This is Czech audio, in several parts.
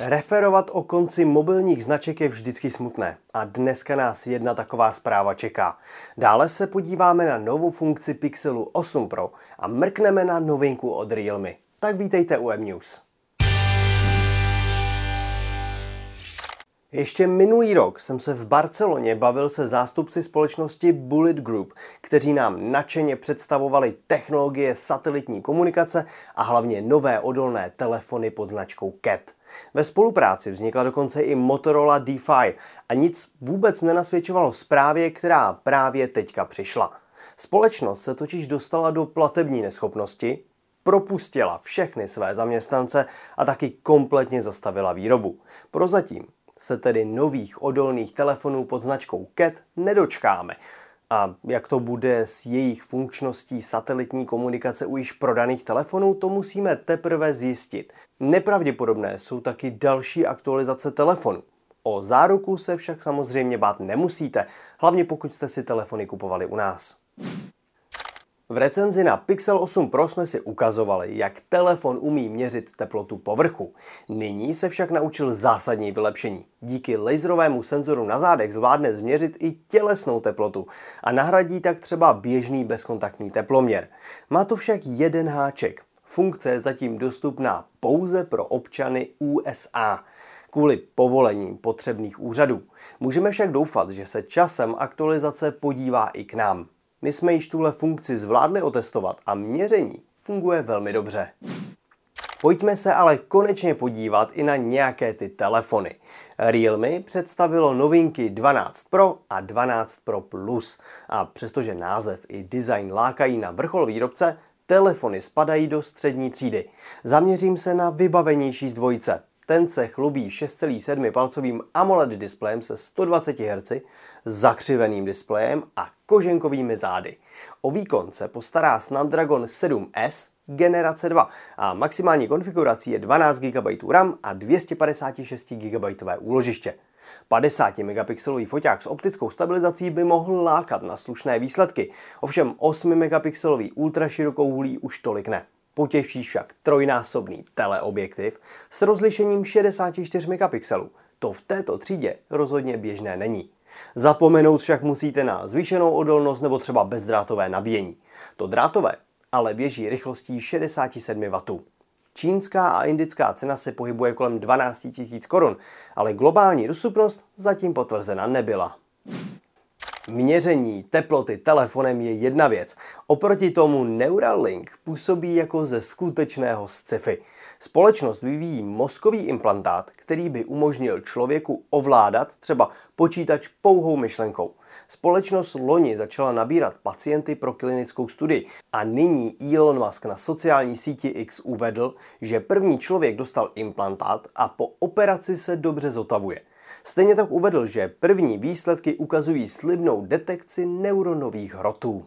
Referovat o konci mobilních značek je vždycky smutné a dneska nás jedna taková zpráva čeká. Dále se podíváme na novou funkci Pixelu 8 Pro a mrkneme na novinku od Realme. Tak vítejte u M-News. Ještě minulý rok jsem se v Barceloně bavil se zástupci společnosti Bullet Group, kteří nám nadšeně představovali technologie satelitní komunikace a hlavně nové odolné telefony pod značkou CAT. Ve spolupráci vznikla dokonce i Motorola DeFi a nic vůbec nenasvědčovalo zprávě, která právě teďka přišla. Společnost se totiž dostala do platební neschopnosti, propustila všechny své zaměstnance a taky kompletně zastavila výrobu. Prozatím se tedy nových odolných telefonů pod značkou CAT nedočkáme. A jak to bude s jejich funkčností satelitní komunikace u již prodaných telefonů, to musíme teprve zjistit. Nepravděpodobné jsou taky další aktualizace telefonu. O záruku se však samozřejmě bát nemusíte, hlavně pokud jste si telefony kupovali u nás. V recenzi na Pixel 8 Pro jsme si ukazovali, jak telefon umí měřit teplotu povrchu. Nyní se však naučil zásadní vylepšení. Díky laserovému senzoru na zádech zvládne změřit i tělesnou teplotu a nahradí tak třeba běžný bezkontaktní teploměr. Má to však jeden háček. Funkce je zatím dostupná pouze pro občany USA kvůli povolením potřebných úřadů. Můžeme však doufat, že se časem aktualizace podívá i k nám. My jsme již tuhle funkci zvládli otestovat a měření funguje velmi dobře. Pojďme se ale konečně podívat i na nějaké ty telefony. Realme představilo novinky 12 Pro a 12 Pro Plus. A přestože název i design lákají na vrchol výrobce, telefony spadají do střední třídy. Zaměřím se na vybavenější z dvojice. Ten se chlubí 6,7 palcovým AMOLED displejem se 120 Hz, zakřiveným displejem a koženkovými zády. O výkon se postará Snapdragon 7S generace 2 a maximální konfigurací je 12 GB RAM a 256 GB úložiště. 50 megapixelový foťák s optickou stabilizací by mohl lákat na slušné výsledky, ovšem 8 megapixelový ultraširokouhlý už tolik ne. Potěší však trojnásobný teleobjektiv s rozlišením 64 megapixelů. To v této třídě rozhodně běžné není. Zapomenout však musíte na zvýšenou odolnost nebo třeba bezdrátové nabíjení. To drátové ale běží rychlostí 67 W. Čínská a indická cena se pohybuje kolem 12 000 korun, ale globální dostupnost zatím potvrzena nebyla. Měření teploty telefonem je jedna věc. Oproti tomu Neuralink působí jako ze skutečného sci-fi. Společnost vyvíjí mozkový implantát, který by umožnil člověku ovládat třeba počítač pouhou myšlenkou. Společnost loni začala nabírat pacienty pro klinickou studii a nyní Elon Musk na sociální síti X uvedl, že první člověk dostal implantát a po operaci se dobře zotavuje. Stejně tak uvedl, že první výsledky ukazují slibnou detekci neuronových hrotů.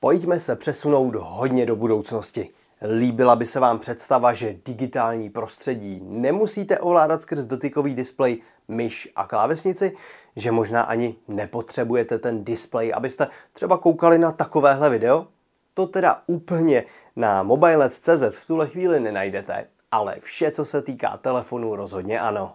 Pojďme se přesunout hodně do budoucnosti. Líbila by se vám představa, že digitální prostředí nemusíte ovládat skrz dotykový displej, myš a klávesnici, že možná ani nepotřebujete ten displej, abyste třeba koukali na takovéhle video? To teda úplně na mobilet.cz v tuhle chvíli nenajdete, ale vše, co se týká telefonu, rozhodně ano.